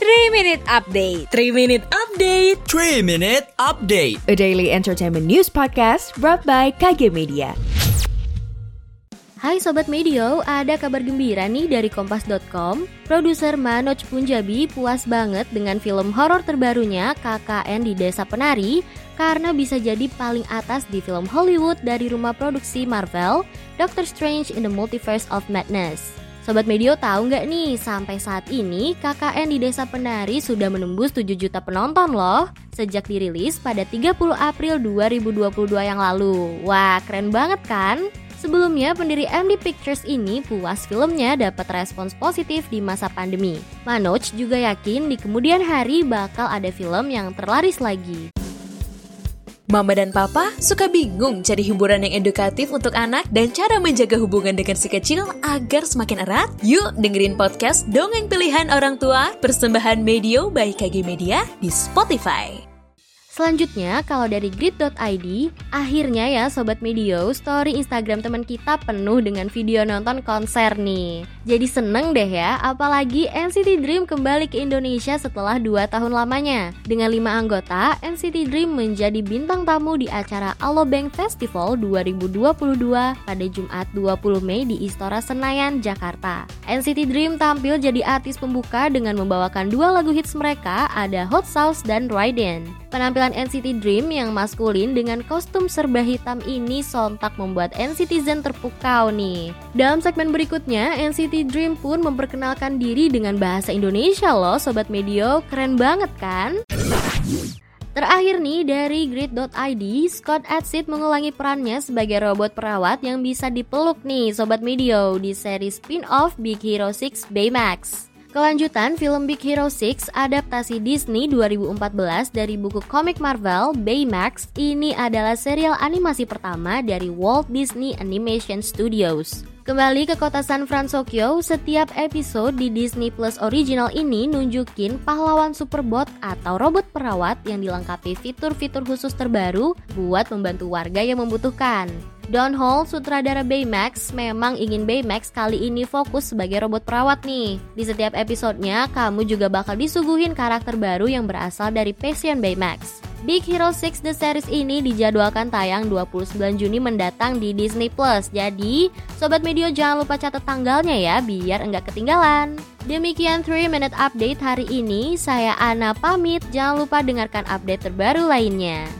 3 Minute Update 3 Minute Update 3 Minute Update A daily entertainment news podcast brought by KG Media Hai Sobat Medio, ada kabar gembira nih dari Kompas.com. Produser Manoj Punjabi puas banget dengan film horor terbarunya KKN di Desa Penari karena bisa jadi paling atas di film Hollywood dari rumah produksi Marvel, Doctor Strange in the Multiverse of Madness. Sobat Medio tahu nggak nih, sampai saat ini KKN di Desa Penari sudah menembus 7 juta penonton loh sejak dirilis pada 30 April 2022 yang lalu. Wah, keren banget kan? Sebelumnya, pendiri MD Pictures ini puas filmnya dapat respons positif di masa pandemi. Manoj juga yakin di kemudian hari bakal ada film yang terlaris lagi. Mama dan papa suka bingung cari hiburan yang edukatif untuk anak dan cara menjaga hubungan dengan si kecil agar semakin erat? Yuk dengerin podcast Dongeng Pilihan Orang Tua persembahan Medio by KG Media di Spotify. Selanjutnya, kalau dari grid.id, akhirnya ya Sobat Medio, story Instagram teman kita penuh dengan video nonton konser nih. Jadi seneng deh ya, apalagi NCT Dream kembali ke Indonesia setelah 2 tahun lamanya. Dengan 5 anggota, NCT Dream menjadi bintang tamu di acara Alobank Festival 2022 pada Jumat 20 Mei di Istora Senayan, Jakarta. NCT Dream tampil jadi artis pembuka dengan membawakan dua lagu hits mereka, ada Hot Sauce dan Raiden. Penampilan NCT Dream yang maskulin dengan kostum serba hitam ini sontak membuat NCTzen terpukau nih. Dalam segmen berikutnya, NCT Dream pun memperkenalkan diri dengan bahasa Indonesia loh Sobat Medio, keren banget kan? Terakhir nih dari grid.id, Scott Adsit mengulangi perannya sebagai robot perawat yang bisa dipeluk nih Sobat Medio di seri spin-off Big Hero 6 Baymax. Kelanjutan film Big Hero 6 adaptasi Disney 2014 dari buku komik Marvel Baymax ini adalah serial animasi pertama dari Walt Disney Animation Studios. Kembali ke kota San Francisco, setiap episode di Disney Plus original ini nunjukin pahlawan Superbot atau robot perawat yang dilengkapi fitur-fitur khusus terbaru buat membantu warga yang membutuhkan. Don Hall, sutradara Baymax, memang ingin Baymax kali ini fokus sebagai robot perawat nih. Di setiap episodenya, kamu juga bakal disuguhin karakter baru yang berasal dari passion Baymax. Big Hero 6 The Series ini dijadwalkan tayang 29 Juni mendatang di Disney Plus. Jadi, Sobat Medio jangan lupa catat tanggalnya ya biar enggak ketinggalan. Demikian 3 Minute Update hari ini. Saya Ana pamit. Jangan lupa dengarkan update terbaru lainnya.